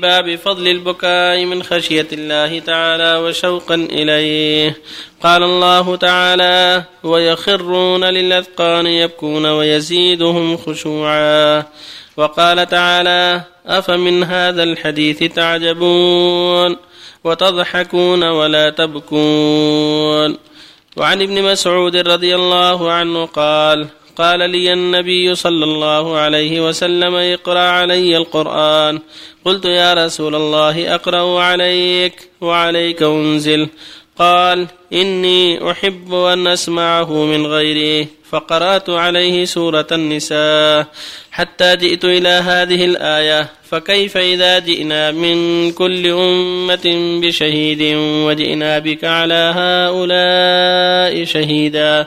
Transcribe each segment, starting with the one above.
باب فضل البكاء من خشية الله تعالى وشوقا إليه. قال الله تعالى ويخرون للأذقان يبكون ويزيدهم خشوعا وقال تعالى أفمن هذا الحديث تعجبون وتضحكون ولا تبكون وعن ابن مسعود رضي الله عنه قال قال لي النبي صلى الله عليه وسلم اقرأ علي القرآن. قلت يا رسول الله أقرأ عليك وعليك أنزل. قال إني أحب أن أسمعه من غيره فقرأت عليه سورة النساء. حتى جئت إلى هذه الآية. فكيف إذا جئنا من كل أمة بشهيد وجئنا بك على هؤلاء شهيدا؟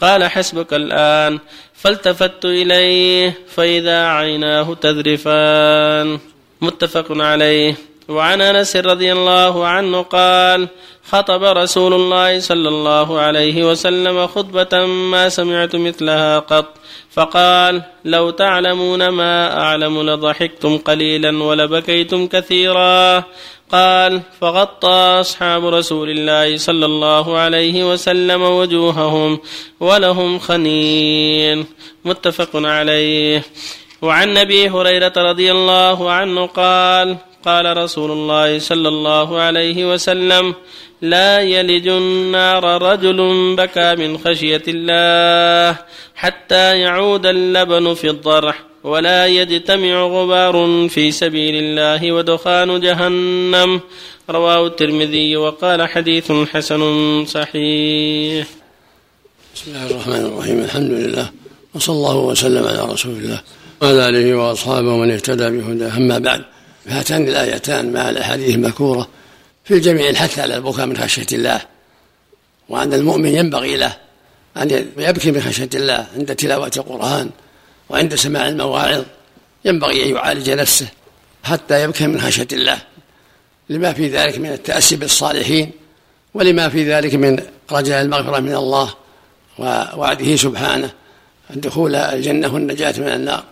قال حسبك الآن فالتفت إليه فإذا عيناه تذرفان. متفق عليه. وعن انس رضي الله عنه قال خطب رسول الله صلى الله عليه وسلم خطبة ما سمعت مثلها قط فقال لو تعلمون ما أعلم لضحكتم قليلا ولبكيتم كثيرا. قال فغطى أصحاب رسول الله صلى الله عليه وسلم وجوههم ولهم خنين. متفق عليه. وعن أبي هريرة رضي الله عنه قال قال رسول الله صلى الله عليه وسلم لا يلج النار رجل بكى من خشية الله حتى يعود اللبن في الضرح ولا يجتمع غبار في سبيل الله ودخان جهنم. رواه الترمذي وقال حديث حسن صحيح. بسم الله الرحمن الرحيم. الحمد لله وصلى الله وسلم على رسول الله وعلى آله وأصحابه ومن اهتدى بهداه. أما بعد هاتان الآيتان مع الأحاديث المذكورة في الجميع الحث على البكاء من خشية الله وأن المؤمن ينبغي له أن يبكي من خشية الله عند تلاوة القرآن وعند سماع المواعظ ينبغي أن يعالج نفسه حتى يبكي من خشية الله. لما في ذلك من التأسي بالصالحين ولما في ذلك من رجاء المغفرة من الله ووعده سبحانه الدخول الجنة والنجاة من النار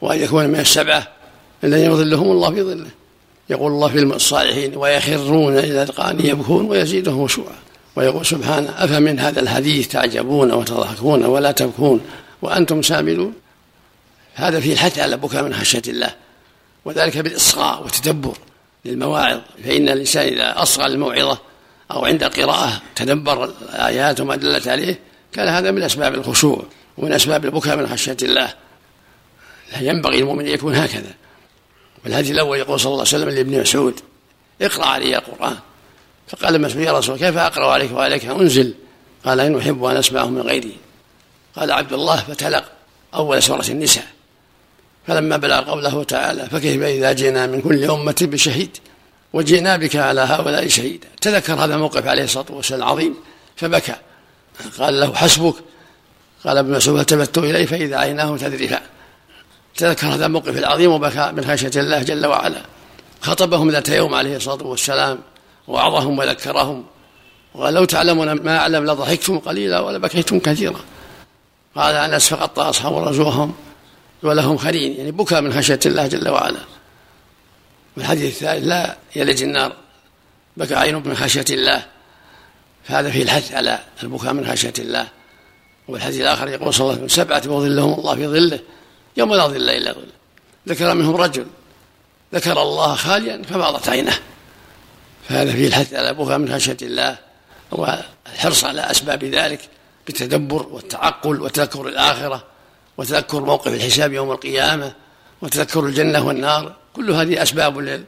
وأن يكون من السبعة الذين يظلهم الله في ظله. يقول الله في الصالحين ويخرون إلى الاذقان يبكون ويزيدهم خشوعا ويقول سبحانه أفمن هذا الحديث تعجبون وتضحكون ولا تبكون وأنتم سامدون هذا فيه الحث على البكاء من خشية الله وذلك بالإصغاء والتدبر للمواعظ. فإن الإنسان إذا أصغى الموعظه أو عند القراءة تدبر الآيات وما دلت عليه كان هذا من أسباب الخشوع ومن أسباب البكاء من خشية الله. ينبغي المؤمن أن يكون هكذا. والحديث الأول يقول صلى الله عليه وسلم لابن مسعود اقرأ علي القرآن. فقال مسعود يا رسول كيف أقرأ عليك وعليك؟ أنزل. قال إن أحب أن أسمعه من غيري. قال عبد الله فتلق أول سورة النساء. فلما بلغ قوله تعالى فكيف إذا جئنا من كل أمة بشهيد وجئنا بك على هؤلاء شهيدا. تذكر هذا الموقف عليه الصلاة والسلام العظيم فبكى. قال له حسبك. قال ابن مسعود التفت اليه فإذا عيناه تذرفان تذكر هذا الموقف العظيم وبكى من خشية الله جل وعلا. خطبهم ذات يوم عليه الصلاة والسلام وعظهم وذكرهم. وقال لو تعلمون ما أعلم لضحكتم قليلا ولبكيتم كثيرا. قال أنس فقطع أصحاب رجوهم ولهم خرين يعني بكى من خشية الله جل وعلا. والحديث الثالث لا يلج النار بكى عين من خشية الله. فهذا فيه الحث على البكاء من خشية الله. والحديث الآخر يقول صلى الله عليه وسلم سبعة يظلهم الله في ظله. يوم لا ظل الا ظله ذكر منهم رجل ذكر الله خاليا ففاضت عينه فهذا فيه الحث على البكاء من خشية الله والحرص على أسباب ذلك بالتدبر والتعقل وتذكر الآخرة وتذكر موقف الحساب يوم القيامة وتذكر الجنة والنار. كل هذه أسباب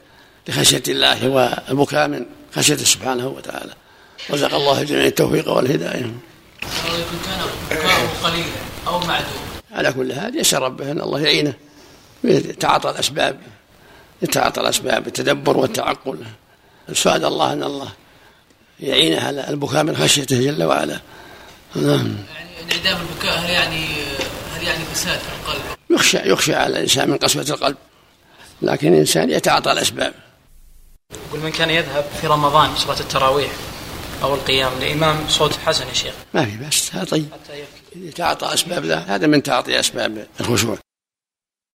لخشية الله والبكاء من خشيته سبحانه وتعالى. رزق الله الجميع التوفيق والهداية. كان بكاؤه قليلا أو معدوم على كل حال يسأل ربه أن الله يعينه يتعاطى الأسباب يتعاطى الأسباب بالتدبر والتعقل. سؤال الله أن الله يعينه على البكاء من خشيته جل وعلا. نعم. يعني انعدام البكاء هل يعني هل يعني فساد في القلب؟ يخشى يخشى على الإنسان من قسوة القلب. لكن الإنسان يتعاطى الأسباب. يقول من كان يذهب في رمضان صلاة التراويح أو القيام لإمام صوت حسن يا شيخ؟ ما في بس هذا طيب. يتعاطى أسباب ذا هذا من تعاطي أسباب الخشوع.